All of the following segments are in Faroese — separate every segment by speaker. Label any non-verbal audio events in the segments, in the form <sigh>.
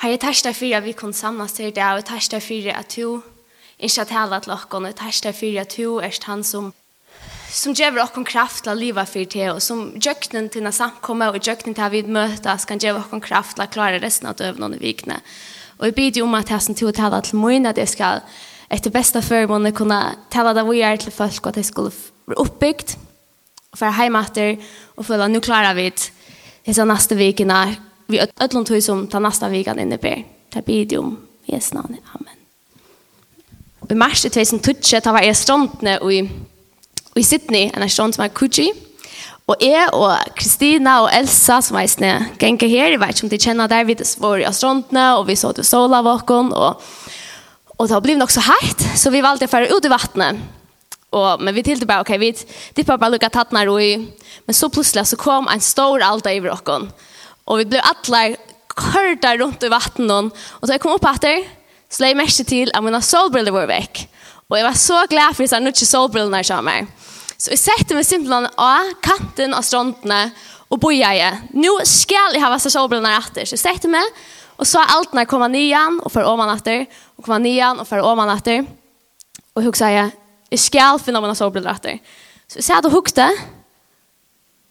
Speaker 1: Herre, jeg tærsdag for at vi kunne samles til deg, og jeg tærsdag for at du ikke har taler til dere, og jeg tærsdag for at du er han som som gjør dere kraft til å leve for deg, og som gjøkken til å samkomme, og gjøkken til å vi møtes, kan gjøre dere kraft til å klare resten av døvene og vikene. Og jeg bidder om at jeg som tog taler til min, at jeg skal etter beste formående kunne tale det vi er til folk, og at jeg skulle bli oppbygd, og være hjemme etter, og føle at nå klarer vi det, disse neste vikene, vi ödlon tog som tar nästa vegan inne på. Ta om Jesu namn. Amen. Og i mars i 2012 var jeg strontene i, i Sydney, en av stront som er Kuji. Og jeg og Kristina og Elsa som er i snø her, jeg vet ikke om de kjenner der, vi var i strontene, og vi så til sola av åkken, og, og det har blivit nok så heitt, så vi valgte å føre ut i vattnet. Og, men vi tilte bare, ok, vi dippet bare lukket tattner og i, men så plutselig så kom en stor alda i åkken, Og Og vi blev alle kørte rundt i vattnet. Og så jeg kom upp etter, så la jeg mest til at mine solbriller var vekk. Og jeg var så glad for at jeg ikke solbrillene solbrillorna kom. Så jeg sette meg simpelthen av kanten av strandene og boja jag. Nu skal jeg ha vært solbrillene etter. Så jeg sette meg, og så alt når jeg kom nian og får oman etter. Og kom nian og får oman etter. Og hun sa jeg skal ska finna mina solbrillorna efter. Så jeg satt og hukte.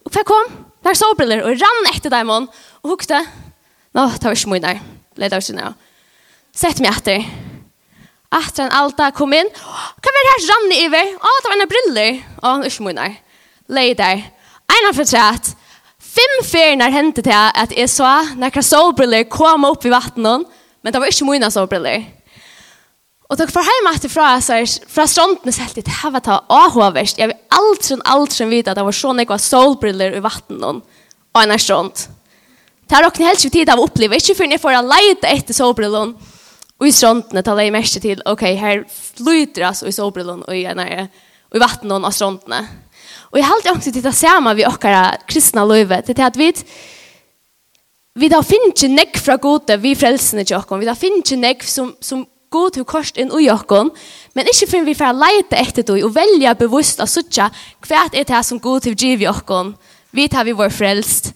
Speaker 1: Og før jeg kom. Tar solbriller og rann etter dem og hukte. Nå, det var ikke mye der. Leder oss inn, nå. Sett meg etter. Etter en alta kom inn. Hva var det her rann i vei? Å, det var en briller. Å, ikke mye der. Ble der. En av fortrett. Fem ferier hentet til at jeg så når solbriller kom opp i vattnet. Men det var ikke mye solbriller. Og takk for heima etterfra, så er fra strandene selv til det her var ta avhåverst. Jeg vil aldri, aldri vite at det var sånn jeg var solbriller i vatten og en er strand. Det har dere helst ikke tid av å oppleve, ikke før jeg får leite etter solbrillene. Og i strandene tar jeg mest til, ok, her flyter altså i solbrillene og i, nei, og i vatten og strandene. Og jeg har alltid ångst til det samme vi okkara kristna løyve, til det at vi vi da finner ikke nekk fra gode vi frelsene til okken, vi da finner ikke nekk som, som god til kort inn i okkon, men ikke for vi får leite etter det og velge bevisst av suttja hva er det som god til giv i okkon, vi tar vi vår frelst.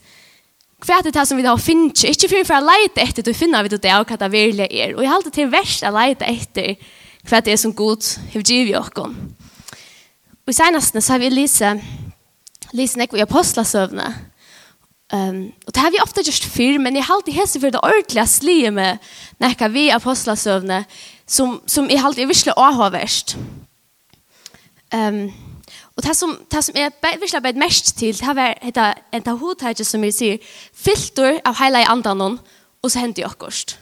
Speaker 1: Hva er det som vi har finnet, ikke for vi får leite etter det og finner vi det av hva det virkelig er. Og jeg har alltid til verst å leite etter hva det er som god til giv i okkon. Og senest så har vi lise, lyse nekve i apostlesøvnet, Um, og det har vi ofte gjort før, men jeg har alltid hese for det ordentlige slige med nekka vi apostlasøvne, som, som jeg har alltid virkelig avhåverst. Um, og det som, det som jeg virkelig har mest til, det har vært en av hodtidget som jeg sier, filter av hele andanen, og så hender jeg akkurat.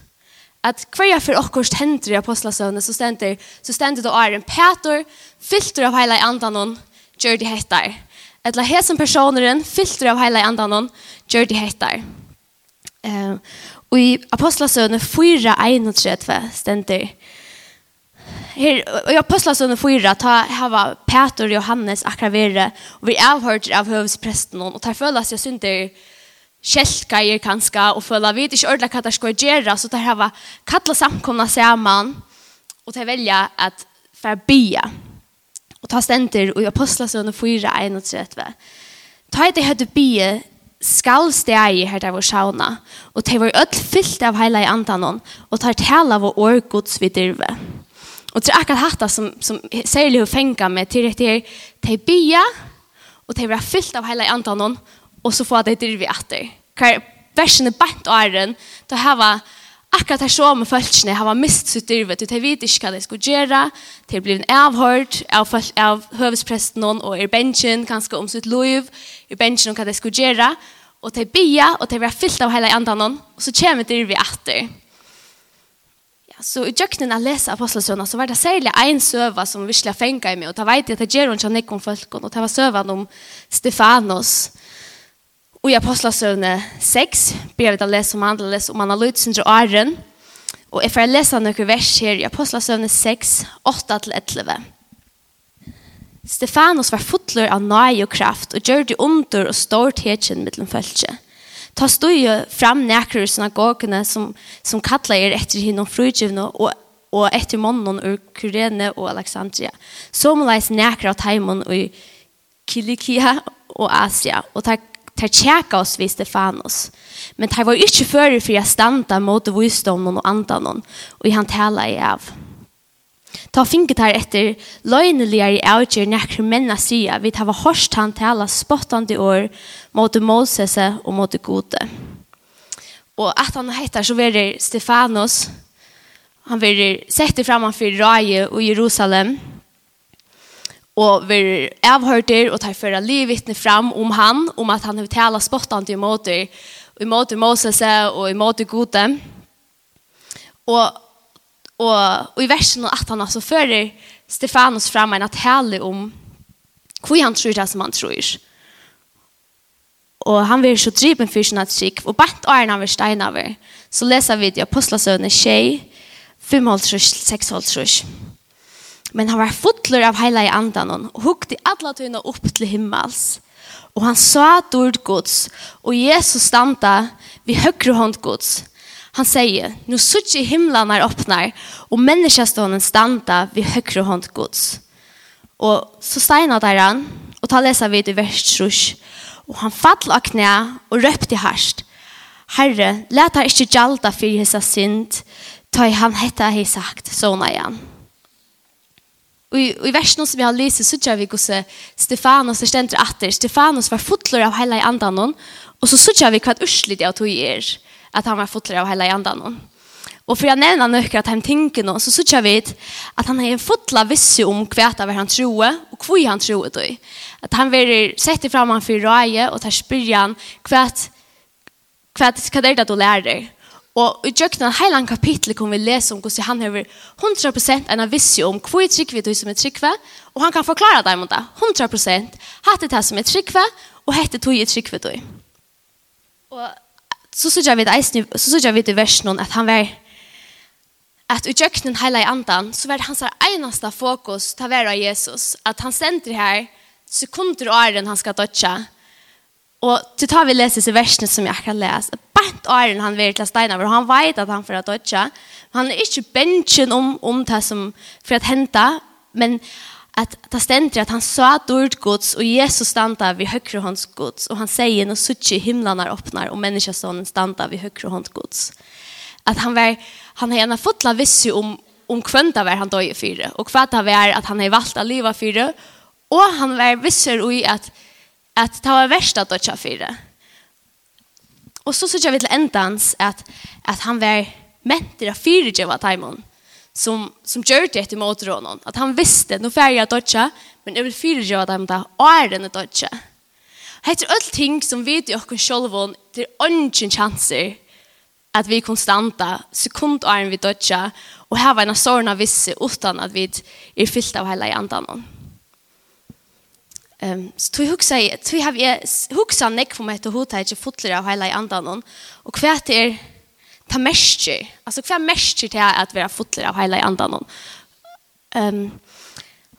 Speaker 1: At hver jeg for akkurat hender i apostlasøvne, så stender, så stender det å er en Peter, filter av hele andanen, gjør det hettar. Etla hesen personeren, filter av hele i andanon, gjør de heter. Uh, og i Apostlasøne 4.31 31 stender. Her, og i Apostlasøne 4, ta hava Peter og Johannes akravere, og vi avhørt av høvespresten, og ta føla seg synder kjeltgeier kanska, og føla vi ikke ordentlig hva det skal gjøre, så ta hava kattla samkomna saman, og ta velja at færbya. bya Og ta stenter og i apostlastående 4, 31. Ta i det høyde bie skal stegi her der vår sauna, og de var ødel fyllt av heila i antanon, og tar tala av vår gods vid dirve. Og det er akkurat hatta som, som særlig hun fenga med til rett her, de bia, og de var fyllt av hele i antanon, og så får det dirve etter. Hver versen er bant åren, da hava akkurat her som folkene har mist sitt dyrvet, og de vet ikke hva det skulle gjøre, til å bli avhørt av, av høvespresten og i bensjen kanskje om sitt liv, i bensjen om hva det skulle gjøre, og de bia, og til å være fyllt av hele andan, og så kommer dyrvet etter. Ja, så i døgnet jeg leser Apostelsønene, så var det særlig en søva som virkelig fengt meg, og da vet jeg at det gjør hun ikke om folk, og det var søvan om Stefanos, og I Apostlesøvne 6 ber vi å lese om andre, lese om analysen til Arjen. Og jeg får lese noen vers her i Apostlesøvne 6, 8-11. Stefanus var fotler av nøy og kraft, og gjør det under og står tekjen mittlom følelse. Ta stod jo fram nekker synagogene som, som kattler er etter henne frugivne og og etter månen ur Kyrene og Alexandria. Som leis nekker av teimen i Kilikia og Asia, og takk tar tjekka oss vid Stefanos. Men tar var ikke før for jeg standa mot visdomen og andan og han tala i av. Ta finket her etter løgneligere avgjør nekker mennene sier vi tar var hørst han tala spottande år mot Moses og mot gode. Og at han heter så verer Stefanos, han verer sette for Raje og Jerusalem, og og vi avhørter og tar føra livvittne fram om han, om at han har tala spottant i måte, i måte Moses og i måte gode. Og, og, og i versen at han altså fører Stefanus fram en tale om hvor han tror det som han tror. Og han vil så dripen for sin at skik og bant åren han vil steina over. Så leser vi i apostlasøvne 6, 5-6-6. Men han var fotler av heila i andan och hukte alla tøyna upp till himmels. Och han sa dord Guds och Jesus standa vid høyre hånd Guds. Han säger, nu sutt i er öppnar och menneskestånden standa vid høyre hånd Guds. Och så steina der han och ta lesa vid i vers trus, Och han fall av knä och røpte harst. Herre, let här ikke gjalda för hessa synd, ta i han hetta hei sagt, såna igen. Och i versen som vi har läst så tror vi hvordan Stefanos er stendt att Stefanos var fotler av hele andan och så så tjär vi kvart ursligt jag tog er att han var fotler av hele andan. Och för jag nämner några att han tänker någon så tror vi att han er en fotla visse om kvärt av han tror, och hva han troe då. Att han vil sette frem han för raje och ta spyrjan kvärt hva vad er det då lærer. Og i djøkna en heilan kapittel kan vi lese om hvordan han har 100% en avisje om hva er tryggve du som er tryggve, og han kan forklare deg om det, 100%, hatt det som er tryggve, og hette tog er tryggve du. Og så synes jeg vidt så synes jeg vidt i versen at han var, at i djøkna en i andan, så var det hans eneste fokus til å være Jesus, at han stender her, sekunder og åren han skal dødja, Och till tar vi läser sig versene som jag kan läsa. Bant åren han vil til Steina och han vet att han för att dødja. Han är inte bensjen om om det som för at hända, men att ta stender att han sa att gods, og och Jesus standa vid høyre hans gods, och han säger när suche himlarna öppnar och människosonen standa vid høyre hans gods. Att han var han har gjerne fått la visse om om kvanta var han döje og och det var att han har valt att leva fyra och han var visser i att at det var verst at dødja fire. Og så sykja vi til endans at, at han var mentir av fire djeva taimon som, som gjør det etter måterånen. At han visste, nå færger jeg dødja, men jeg vil fire djeva taimon da, og er denne dødja. Heter alle ting som vi til okken sjolvån, til er ånden chanser at vi konstanta, sekund åren vi dødja, og her var en sårna visse utan at vi er fyllt av hele i andan. Ehm så tog hugsa i, tog har vi hugsa nek för mig att hota inte fotler av heila i andan hon. Og kva er ta mesjer. Altså kva mesjer till at vera fotler av heila i andan hon. Ehm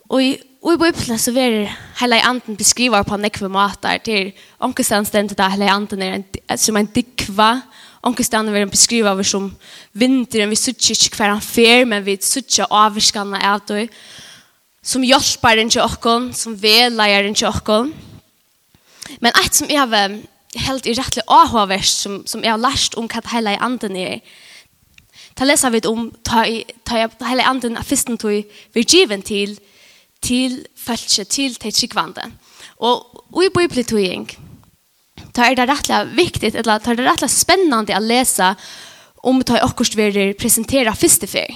Speaker 1: og Og i Bibelen så vil Hela Anden beskriva på mat matar til onkestan den da Hela Anden är en, som en dikva onkestan vil beskriva over som vinteren vi suttjer ikke hver han fer men vi suttjer avskanna av det som hjelper den til åkken, som vedleier den til åkken. Men et som jeg har helt i rettelig avhåverst, som, som jeg har lært om hva det hele anden er, Da leser vi om ta ta hela anden av fisten tog vi given till til fältje till till sikvande. Och vi på pletoing. Ta är det rettelig viktigt eller da är det rettelig spännande att läsa om ta i akkurst vi presentera fyrste.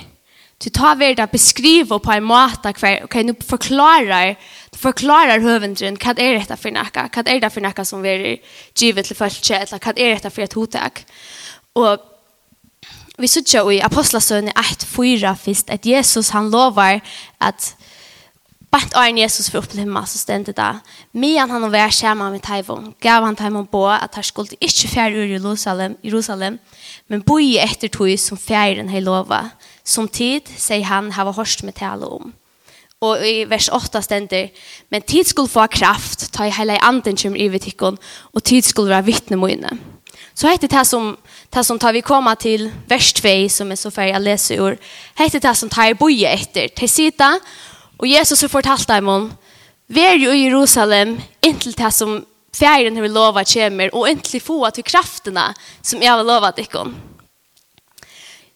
Speaker 1: Du tar vi det beskriva på en måte hver, ok, nå forklarer, forklarer høvendren hva er dette for noe, hva er dette for noe som vi er givet til folk, eller hva er dette for et hotek. Og vi sier jo i Apostlesønne 1-4 først, at Jesus han lover at Bant og en Jesus for opplevma, så stendte det. Men han og vær skjermen med Taivon, gav han Taivon på at han skulle ikke fjerde ur Jerusalem, Jerusalem men boi etter tog som fjerde enn hei som tid, sier han, hava hørt med tale om. Og i vers 8 stender, men tid skulle få kraft, ta i hele anden kjemmer i vitikken, og tid skulle være vittne mine. Så heter det som, det som tar vi komma til vers 2, som er så ferdig å lese ur, heter det som tar boje etter. Til sida, og Jesus har fortalt dem om, Vær jo i Jerusalem, inntil det som fjæren har lovat kommer, og inntil få til kraftene som jeg har lovat ikkon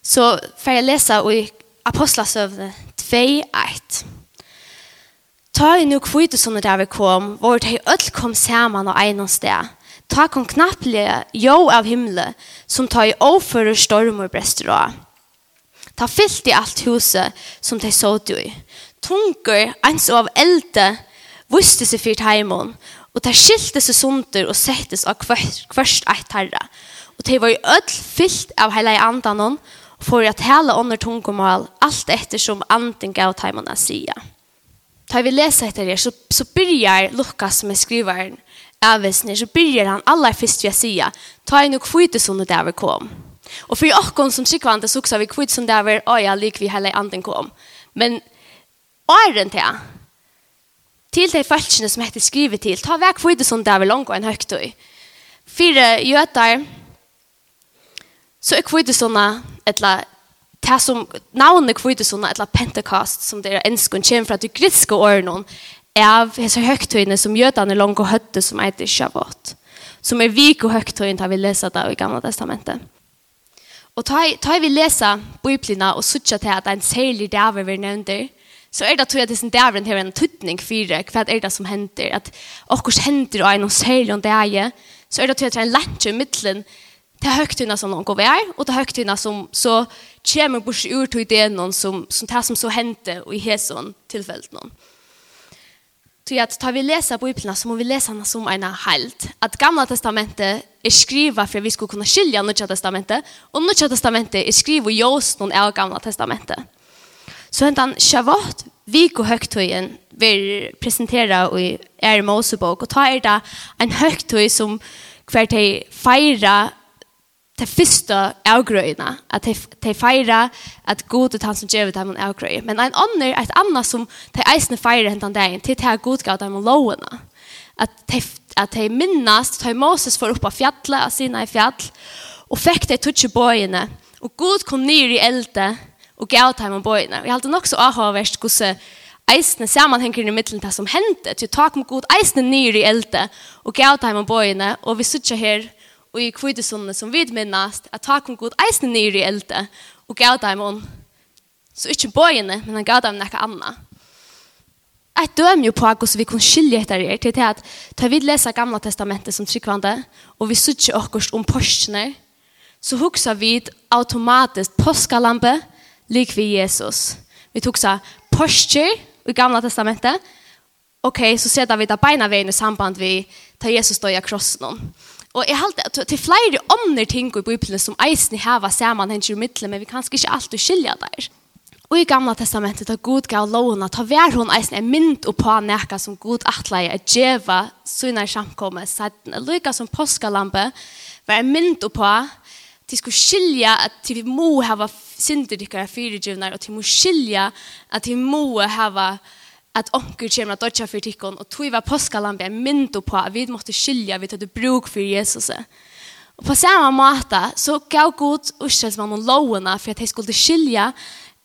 Speaker 1: så får jeg lese i Apostlasøvne 2.1. Ta i nu kvitt som det vi kom, hvor de ødel kom sammen og egnom sted. Ta kom knapplige jo av himmelen, som ta i overfører storm og brester av. Ta fyllt i alt huset som de så du i. Tunker, ens av elde, vuste seg fyrt heimån, og ta skilte seg sunter og settes av kvørst eit herre. Og de var i ødel fyllt av hele andanon, og for at hele ånder tungomål alt ettersom anden gav teimene sida. Da vi leser etter det, så, så begynner Lukas som er skrivaren avvisner, så begynner han aller først ved sida, ta i noe kvitt som det der kom. Og for åkken som sikkvante, så sa vi kvitt som det der, ja, lik vi hele anden kom. Men åren til til de falskene som heter skrivet til, ta vekk kvitt som det der langt og en høytøy. Fire gjøter, Så er kvidesona, eller det som navnet kvidesona, etla Pentecost, som det er enskund, kommer fra det griske årene, av hese høgtøyene som jødene langt og høtte som eiter Shabbat, som er vik og høgtøyene tar vi lesa det i Gamla Testamentet. Og tar vi lesa Biblina og sutja til at en særlig dæver vi nevnder, så er det tror jeg at disse dæveren har en tuttning for hva er det som hender, at okkurs hender og en særlig om det er, så er det tror jeg at det er en lantje i middelen det högtuna som någon går vär och det högtuna som så kommer bort ur till det någon som som tar som så hände och i Heson tillfället någon. Så att tar vi läsa Bibeln så må vi läsa den som en halt. Att Gamla testamentet är skriva för att vi ska kunna skilja Nya testamentet och Nya testamentet är skriva just någon av Gamla testamentet. Så hentan Shavat vik och høgtøyen vil presentera i er Mosebok, Och ta er det en høgtøy som hver til fejra det första avgröjna att de fejra att god ut han som ger dem en avgröj men en annan ett annat som de eisne fejra hentan dagen till att god gav dem låna att de att de minnas att Moses får upp av fjallet av sina i fjall och fick de tutsi bojene och god kom ner i elde och gav dem bojene och jag hade nog så ahavärst gosse eisne sammanhenger i mittlen det som hendte til tak med god eisne nyr i elde og gav dem bojene og vi sitter her og i kvidesundene som vi minnast, at ta kom god eisne nyr i elde, og gav dem om, så ikke bøyene, men han gav dem nekka anna. Et døm jo på hvordan vi kan skilje etter er, til at da vi leser Gamla Testamentet som tryggvande, og vi sutser okkurs om postene, så hukser vi automatisk påskalampe, lik vi Jesus. Vi hukser postjer i Gamla Testamentet, ok, så setter vi da beina veien i samband vi tar Jesus då i krossen. Og jeg halte at det er flere andre ting i Bibelen som eisen heva sammenhenger i middelen, men vi kan ikke alltid skilja der. Og i gamla testamentet da Gud gav lovene, ta vær hun eisen er mynd og på neka som Gud atleie er djeva sunnar samkomme, sætten er lykka som påskalampe, vær mynd og på, de skulle skilja at de må hava synder dykkere og de må skilja at de må hava at onkur kommer at dodja for tikkun, og tog var påskalampe er myndu på at vi måtte skilja vi tøtte bruk for Jesus. Og på samme måte så gav Gud og lovene for at jeg skulle skilja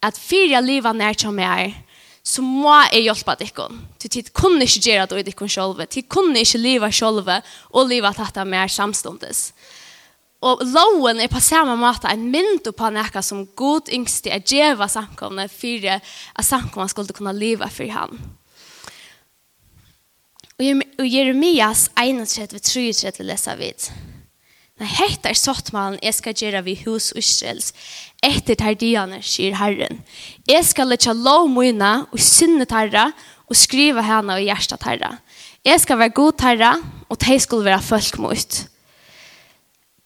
Speaker 1: at fyrir livet nær som jeg er, så må jeg hjelpe tikkun. Til tid kunne ikke gjøre det i tikkun sjolve, tid kunne ikke livet sjolve og livet tatt av mer samståndes. Og loven er på samme måte en mynd på noe som god yngste er djeva samkomne for at samkomne skulle kunne leve for han. Og Jeremias 31-33 leser vi. Nei, hette er sottmalen jeg skal gjøre vi hos Israels, etter tardianer, sier Herren. Jeg skal lette lov mine og synne tarra, og skriva henne og hjertet tarra. Jeg skal være god tarra, og de skal være folk mot.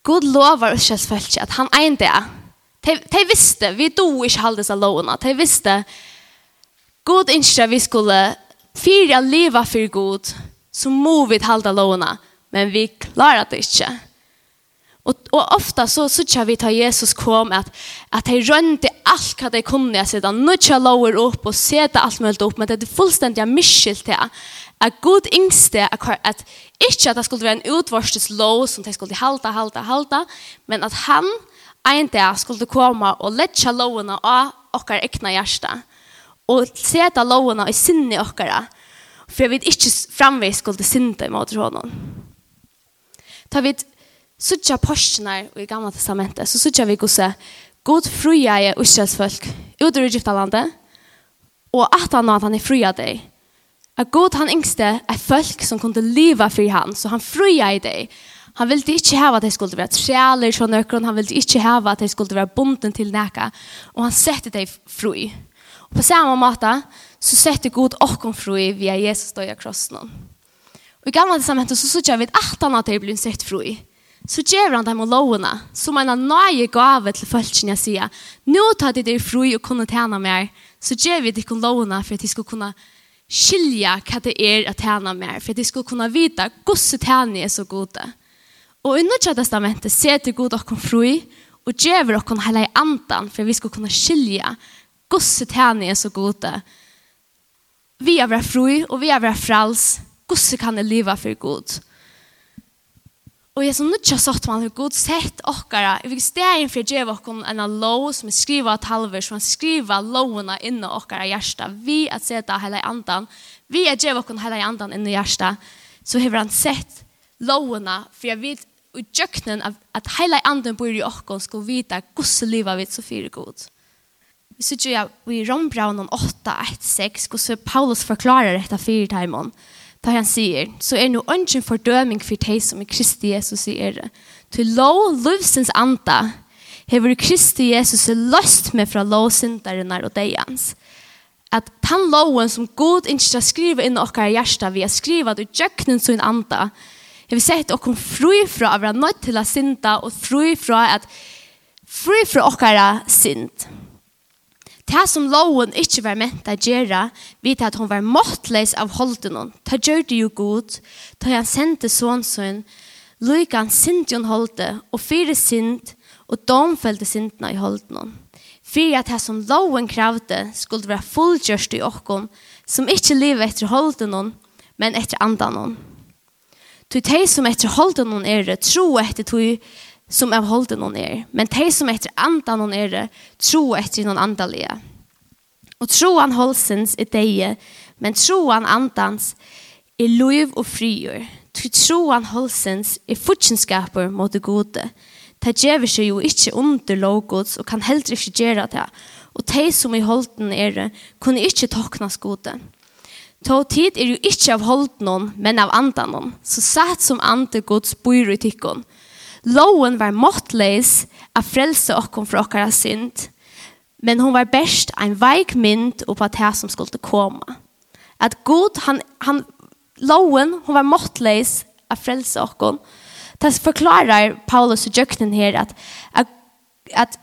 Speaker 1: God lovar oss folk at han ein det. De visste, vi do ikke halde seg lovene. De visste, God ikke vi skulle fyra liva for god, så må vi halda lovene, men vi klarar det ikke. Och og ofta så så vi til Jesus kom att att han rönte allt vad det kunde att sätta nutcha lower upp och sätta allt mulig upp men det er fullständigt miskilt til att god ingste att att ikke att det skulle være en utvarstes lov som de skulle halta halta halta men att han en dag skulle komma och lette lovene av och ekna hjärsta och sätta lovene i sinne och för vet inte framvis skulle synda mot honom. Ta vi suttja postnar i gamla testamentet, så suttja vi gosse god fruja i Israelsfolk ut ur Egyptalandet, og at han at han er fruja deg. At god han yngste er folk som kunde leva for han, så han fruja i deg. Han ville ikke hava at de skulle være trealer så nøkron, han ville ikke hava at de skulle være bonden til neka, og han sette deg fri. Og på samme måte så sette god okkom fri via Jesus døya krossen. Og i gamla testamentet så sutja vi at han at de blir sett fri så gjør han dem og lovene, som en av nøye gave til følelsene jeg sier. Nå tar de dere fri og kunne tjene mer, så gjør vi dere lovene for at de skal kunne skilja hva det er å tjene mer, for at de skal kunne vite hvordan tjene er så gode. Og i under testamentet ser til god dere fri, og gjør dere hele andan, for at vi skal kunne skilja hvordan tjene er så gode. Vi er vært fri, og vi er vært frals. Hvordan kan jeg leve for god? Og jeg er så nødt sagt man har god sett okkara. Jeg fikk stegen for å gjøre okkon en lov som er skriva av talver, som er skriva lovene inne okkara hjärsta. Vi at seta hela i andan. Vi at gjøre okkon hele andan inne hjärsta. Så har han sett lovene, for jeg vet i djøkkenen at hele andan bor i okkon skal vite hvordan livet vi så fyrer god. Vi sier jo i Rombraunen 8, 1, 6, hvordan Paulus forklarer dette fire timen där han sier, så er nu ønsken fordøming for deg som i Kristi Jesus sier det. Til lov livsens anta, hever Kristi Jesus löst med från og deg hans. At den loven som Gud ikke ska skriva inn i våra hjärsta vi har skrivat ut djöknen sin anda vil sett at dere fri fra å være nødt til å synda og fri fra at fri fra dere synd. Det som loven ikke var ment å gjøre, vidt at hun var måttleis av holden hon. Ta gjør det jo god, ta han sendte sånn lykke han sint hun holde, og fire sint, og domfølte sintene i holden hon. Fyrir at det som loven kravde skulle være fullgjørst i åkken, som ikke lever etter holden hon, men etter andan hon. Til de som etter holden hon er det, tro etter tog som av holden hon er. Men de som etter andan hon er det, tro etter noen andalige. Og troan holsens er deie, men tro han andans er lov og frigjør. Troan holsens er fortjenskaper mot det gode. Det gjør seg jo ikke under lovgods og kan heller ikke gjøre det. Og de som i holden er det, kunne ikke toknes gode. Ta tid er jo ikke av holden hon, men av andan hon. Så satt som andre gods bor i tikkene Loven var måttleis av frelse okkom fra okkara synd, men hon var best ein veik mynd oppa det som skulle komme. At god, han, han, loven, hon var måttleis av frelse okkom. Det forklarar Paulus og djøkkenen her at, at, at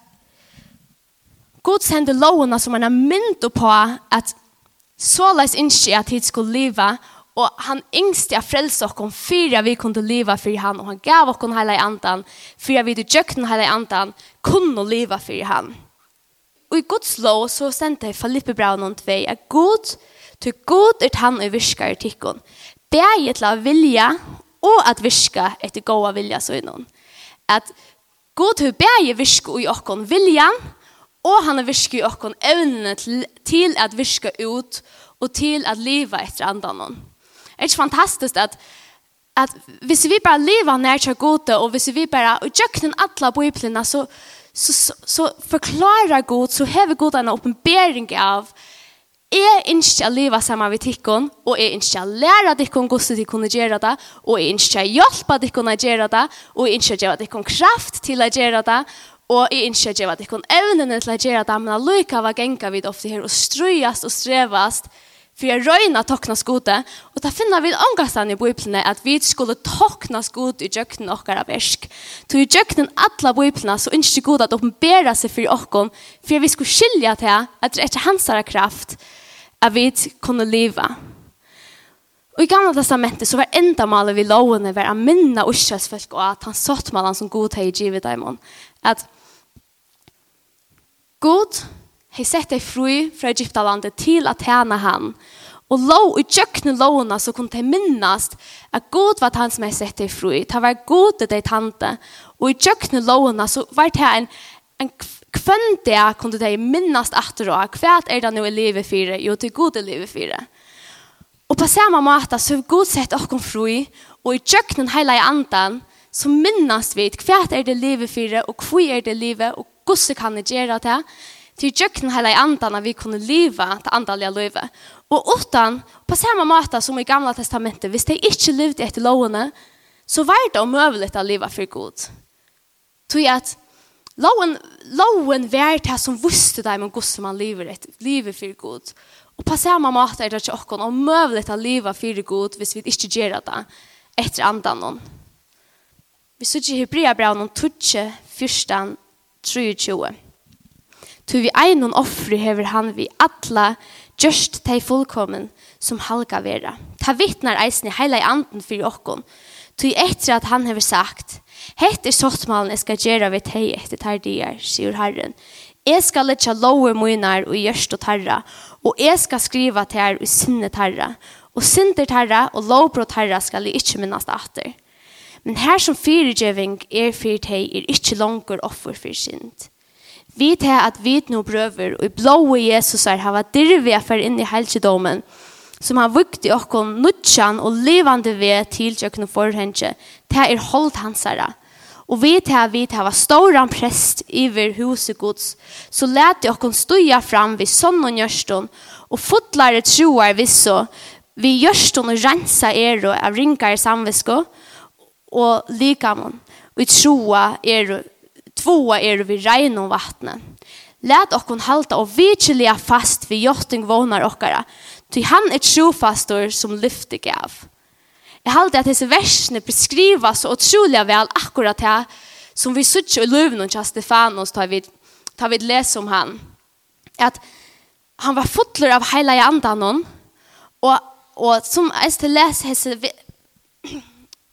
Speaker 1: God sender lovene som han har mynd på at såleis innskje at hit skulle leva, Og han yngste av frelse oss fyra vi kunne leva for han. Og han gav oss hele andan. Fyra vi til jøkken hele andan. kunne leva for han. Og i Guds lov så sendte jeg Filippe Braun om tvei. At god, til god er han og virker i tikkun. Det er till vilja og at viska etter gode vilja så innan. At Gud har bäge viska i okkon viljan og han har virket i okkon evnene til, til at virka ut og til at leva etter andan Er det ikke fantastisk at, at hvis vi bare lever nær til gode, og hvis vi bare utjøkken alle biblene, så, så, så, så forklarer Gud, så hever Gud en åpenbering av Jeg ønsker å leve sammen med tikkene, og jeg ønsker å lære tikkene hvordan de kunne gjøre det, og jeg ønsker å hjelpe tikkene å gjøre det, og jeg ønsker å gjøre tikkene kraft til å gjøre det, og jeg ønsker å gjøre tikkene evnene til å gjøre det, men allikevel ganger vi det ofte her og strøyast og strevast, för jag röjna tokna skode och där finner vi omgastan i bibeln att vi skulle tokna skode i jöknen och våra versk. Så i jöknen alla bibeln så inte god att uppenbära sig för oss för vi skulle skilja till att det är hans kraft att vi kunde leva. Og i gamla testamentet så var enda malet vi lovene var minna minne uskjøsfolk og at han satt malet som god hei givet dem. At god hei sett deg fru fra Egyptalandet til at tjene han. Og lov i tjøkkene lovene så kunne de minnast at god var han som hei sett deg fru. Det var god til deg tante. Og i tjøkkene lovene så var det en, en kvann det kunne de minnast etter og hva er det nå i livet fire? Jo, til god i livet fire. Og på samme måte så har god sett oss fru og i tjøkkenen hele andan så minnast vi hva er det livet for og hva er det livet og hvordan kan jeg gjøre det til jøkken hele andan vi kunde leva til andalige livet. Och utan, på samma måte som i gamla testamentet, hvis de inte levde etter lovene, så var det omöjligt att leva för Gud. Tog at loven, loven var det som visste dem om hvordan man lever, ett, lever för Gud. Och på samma måte är det ikke åkken omöjligt att leva för Gud hvis vi inte gör det efter andan. Någon. Vi sitter i Hebrea braun om 12, 23. Tu vi einon offri hever han vi atla just tei fullkommen som halga vera. Ta vittnar eisni heila i anden fyrir okkon. Tu etter at han hever sagt, Hett er sottmalen jeg skal gjøre ved tei etter tar dier, sier Herren. Jeg skal letja lover munar og gjørst og tarra, og jeg skal skriva til her og sinne tarra, og synder tarra og lovbrot tarra skal jeg ikke minnast atter. Men her som fyrirgjøving er fyrir tei er ikke langer offer fyrir synd. Vi tar at vi nå prøver, og i blåe Jesus er, har vært dirve for inn i helsedomen, som har vukt i okkon nutjan og levande ved til kjøkken og forhenge, til er holdt hans herre. Og vi tar at vi til var ståran prest iver huset gods, så let de okkon støya fram vid sånn og njørstånd, og fotlare troar så, vi gjørstånd og rensa er og av rinkar samvisko, og likamon, og troa er og tvåa er vi regn om vattnet. Lät okkon halta og virkeliga fast vi jotting vånar okkara, ty han er trofastor som lyfter gav. Jeg halte at disse versene beskriver så utrolig vel akkurat det som vi sitter i løvnen til Stefanos tar vi, tar vi les om han. At han var fotler av heila i andan og, og som jeg skal lese hese,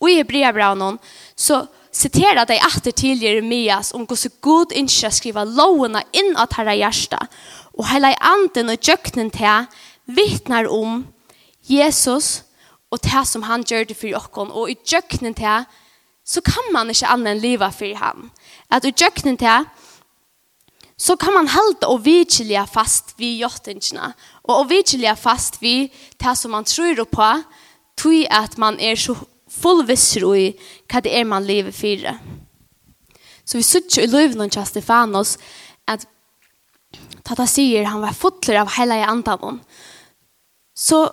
Speaker 1: og i <clears throat> brevbraun så citera deg etter tidligere Jeremias om hvordan god ikke skriva lovene inn av herre hjerte, og hele anden og djøknen til vittnar om Jesus og det som han gjør det for oss, og i djøknen til så kan man ikke annan liva livet for ham. At i djøknen til så kan man halda og vidkjelja fast vi jottingene, og vidkjelja fast vi det som man tror på, tog at man er så full visser i hva det er man lever for. Så vi sitter i løven til Stefanos at Tata sier han var fotler av hele andavån. Så,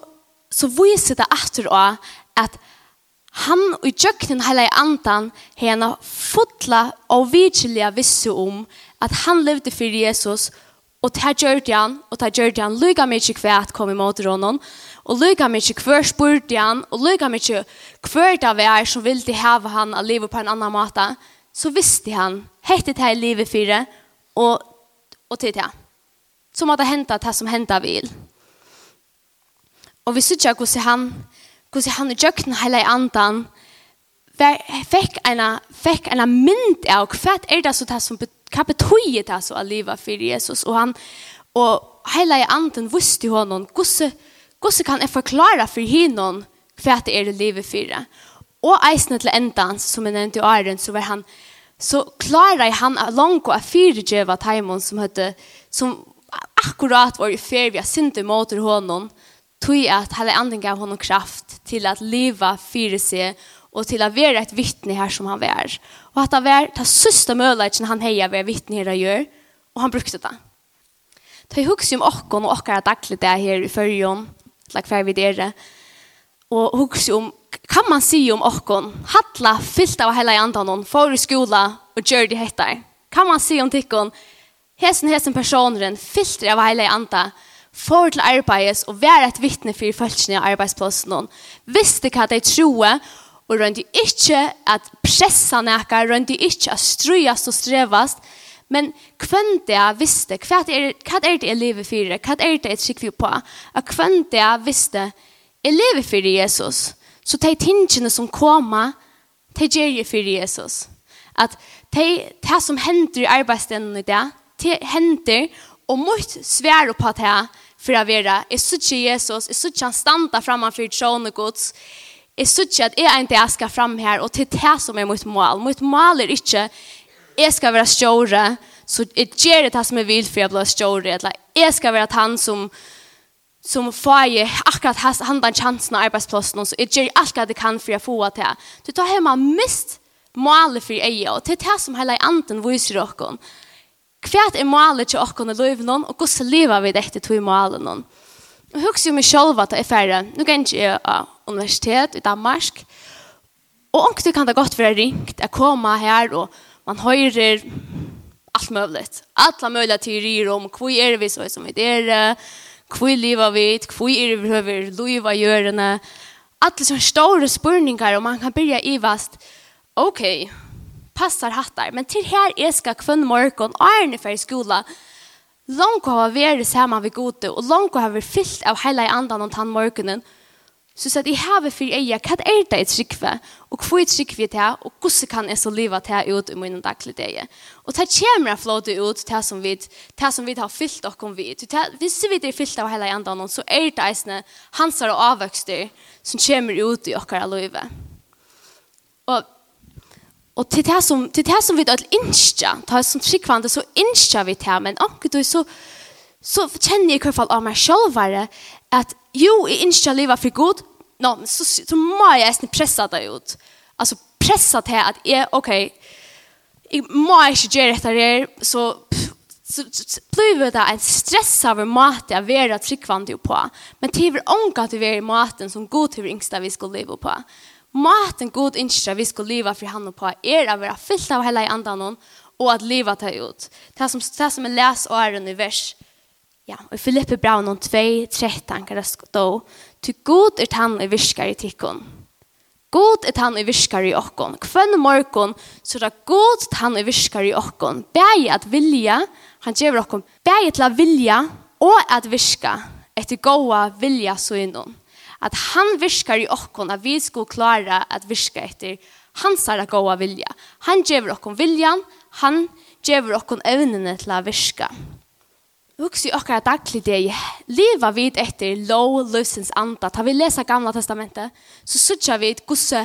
Speaker 1: så viser det etter å at han i djøkken hele andan henne fotla og virkelig visse om at han levde for Jesus og det gjør han, og det gjør han lykke mye kvært kom i måte og Og lykka meg ikke hver spurte han, og lykka meg ikke hver det var som ville hava han av livet på en annan måte, så visste han, hette det her livet fire, og, og til det. Så måtte hente det som hente vil. Og vi synes ikke hvordan han, hvordan han i djøkken hele andan, fikk en, fikk en mynd av hva er det så det som hva betyr det så av livet for Jesus. Og han, og hele anden visste honom hvordan Hvordan kan jeg forklare for hinnom hva det er i livet for? Og eisene til endans, som jeg nevnte i åren, så var han så klarer han langt og fire djeva taimon som hette som akkurat var i ferie, vi har synd i måter honom tog at hele anden gav honom kraft til at liva fire seg og til å være et vittne her som han var. Og at han var ta søste møleitjen han heia ved vittne her og gjør og han brukte det Ta i hugsi om okkon og okkara daglig det her i fyrjon hattla hver vi dere. Og hugsa om, kan man si om okkon, hattla fyllt av hela andan for i skola og gjør de hettar. Kan man si om tikkon, hesen hesen personen fyllt av hela andan, for til arbeids og være et vittne for følelsene av arbeidsplassen. Visste hva de troe, og rønte ikke at pressa nækka, rønte ikke at strøyast og strevast, Men kvann det jeg visste, hva er, hva er det jeg lever for, hva er det jeg trykker på, Og kvann det jeg visste, jeg lever for Jesus, så de tingene som kommer, de gjør jeg for Jesus. At de, de som hender i arbeidsstenen i det, de hender, og måtte svære på det, for å være, jeg synes Jesus, jeg synes han standa for tronen gods. jeg synes at jeg er en del jeg skal frem her, og til det som er mitt mål. Mitt mål er ikke, jeg skal være større, så jeg gjør det som jeg vil for jeg blir større, eller jeg skal være han som, som får jeg akkurat han den chansen av arbeidsplassen, så jeg gjør alt det jeg kan for jeg får det. Du tar hjemme mist målet for jeg, og til det som hele anden viser dere. Hva er målet til dere i livet, og hvordan lever vi dette til målet noen? Jeg husker jo meg selv at jeg er ferdig. Nå kan jeg ikke av universitet i Danmark. Og omkring kan det godt være ringt. Jeg kommer her og man hører alt mulig. Alla mulige teorier om hva er vi så som vi er, hva lever vi, hva er vi över leva görna. Alle sånne store spurningar og man kan begynne i vast. ok, Okay, passar hattar, men til her jeg skal kvinn morgen, och är ni för skola. Långt har vært sammen samman vid gode och långt har vært fyllt av hele andan om tandmorgonen. Så så det har vi för eja kat är det ett skikve och hur ett skikve till och hur kan jag så leva till ut i min dagliga dag. Och ta kämra flott ut till som vi till som vi har fyllt och kom vi. Till visst vi det fyllt av hela ändan så är det isne hansar och avväxter som kommer ut i våra liv. Och Och till det som till det som vi då insta, ta som skikvande så insta vi till men och du så så känner jeg i alla fall av meg selv at jo, jeg ønsker å leve for god, no, så, så må jeg nesten presse det ut. Altså presse til at jeg, ok, jeg må ikke gjøre dette her, så, så, så blir det en stress over mat jeg vil være tryggvandig på. Men det er ikke at vi er i maten som god til yngste vi skal leve på. Maten god ønsker vi skal leve for han på er å være fyllt av hele andre noen, og at livet tar ut. Det som, det som jeg leser åren i vers Ja, og Filippe braun om 2, 13 kan det stå. Ty god er han i virkar i tikkun. God er han i virkar i okkon. Kvann morgon så er god er han i virkar i okkon. Bæg at vilja, han gjør okkon, bæg til at vilja og at virka etter goa vilja så innom. At han virkar i okkon, at vi skulle klara at virka etter hans er goa vilja. Han gjør okkon viljan, han gjør okkon evnene til at virka vuxi i okkara daglig deg, leva vid etter low løsens anda. Ta vi lesa gamla testamentet, så sutja vi gusse,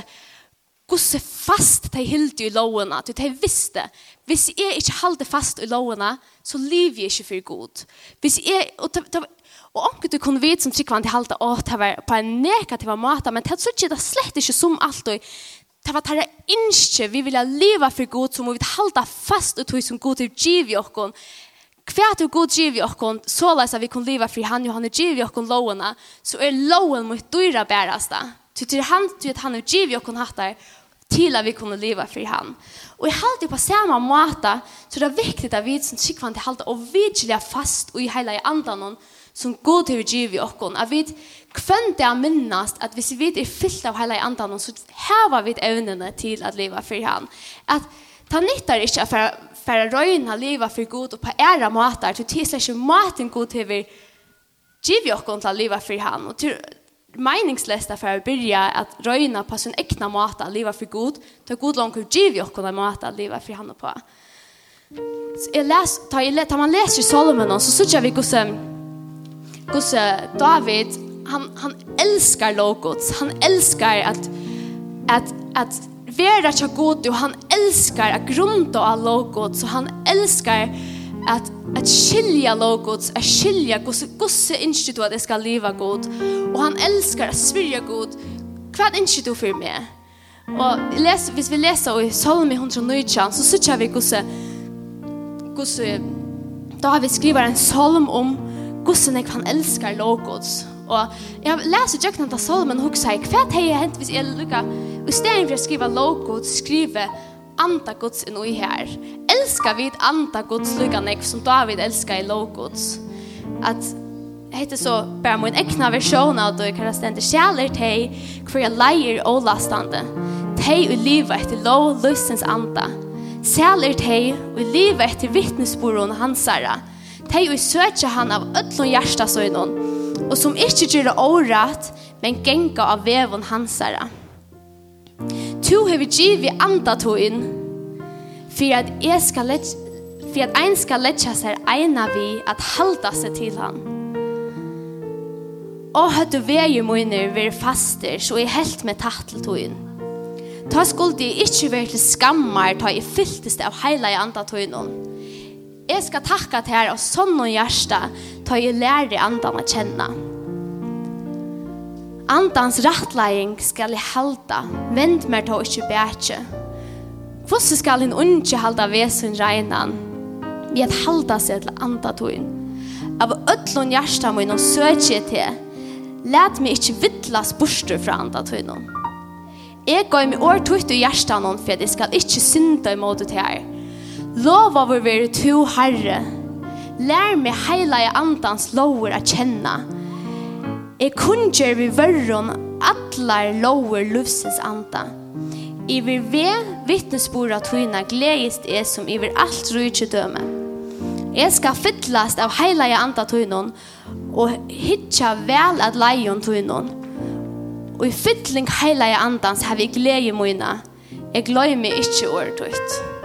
Speaker 1: gusse fast de hildi i lovena, til de visste, hvis jeg ikke halde fast i lovena, så liv jeg ikke for god. Hvis jeg, og, og, og anker du kunne vite som tryggvann til halde, å, det var på en negativ måte, men det sutja det slett ikke som alt, og Det var tæra innskje vi vilja leva for god som vi vil halda fast ut tog som god til giv i okkon kvært og god giv i okkon, så leis at vi kan leva fri han, jo han er giv i okkon lovene, så er loven mot dyra bærasta. Så til han, til at han er giv i okkon hattar, til at vi kan leva fri han. Og i halte på samme måte, så det er viktig at vi som sikvante halte og vidgjelja fast og i heila i andan som god til vi giv i okkon, at vi kvendt det er minnast at hvis vi er fyllt av heila i andan så hever vi evnene til at leva fri han. At Ta nyttar ikkje för færa røyna livet for god og på æra matar, til tisa ikkje maten god til vi givi okkon til liva for han, og til meningslesta for å byrja at røyna på sin egna mata liva for god, ta god langt givi okkon til mata liva for han og på. Så jeg les, ta, jeg, ta man leser Solomon, så sutja vi gos gos David, han, han elskar Logots, han elskar at, at, at vera tja god og han elskar a grunda av logot så han elskar at, at skilja logot at skilja gosse gosse du at jeg skal leva god, og han elskar at svirja god, hva innskje for meg? Og les, hvis vi leser i Salmi 119, så sykja vi gosse, gosse, da har vi skriver en salm om gosse nek han elskar lovgods, Og jeg leser jøkken av Solomon og sier, hva er det hent hvis jeg lukker? Og i stedet for å skrive lovgod, skrive anda gods inn i her. Elskar vi anda gods lukkanek som David elskar i lovgods. At heter så bara min ekna version av det kan stända kjæler te för jag leier och lastande. Te och liv etter lov lustens anda. Särler te och liv efter hans hansara. Te och söker han av öllon hjärta så i någon og som ikke gjør året, men genga av vevon hansara. Tu hever givi anda to inn, for at jeg skal letja for at ein skal letja seg eina vi at halda seg til han. Og høttu vei munner veri faster, så jeg helt med tatt til toin. Ta skulde jeg ikkje veri til skammar, ta jeg fylltest av heila i anda toinon. Jeg skal takka til her av sånn og hjärsta, ta jeg lærer andan å kjenne. Andans rattlæring skal jeg halda, vend mer ta ikke bætje. Hvordan skal en unge halda vesen regnan, vi at halda seg til andatoin. Av ødlån hjertet min og søkje til, let meg ikke vittlas borster fra andatoin. Jeg går med år tøyt og hjertet noen, for jeg skal ikke synda måte til her. Lova vår være to herre, Lær meg heila i andans lover a kjenna. Jeg kunngjør vi vørron atlar lover lufsens anda. Iver ve vittnesbora tøyna gledist er som iver alt rujtje døme. Jeg skal fytlast av heila i anda tøynon og hitja vel at leion tøynon. Og i fytling heila i andans har vi glede møyna. Jeg gløy meg ikkje året tøyt.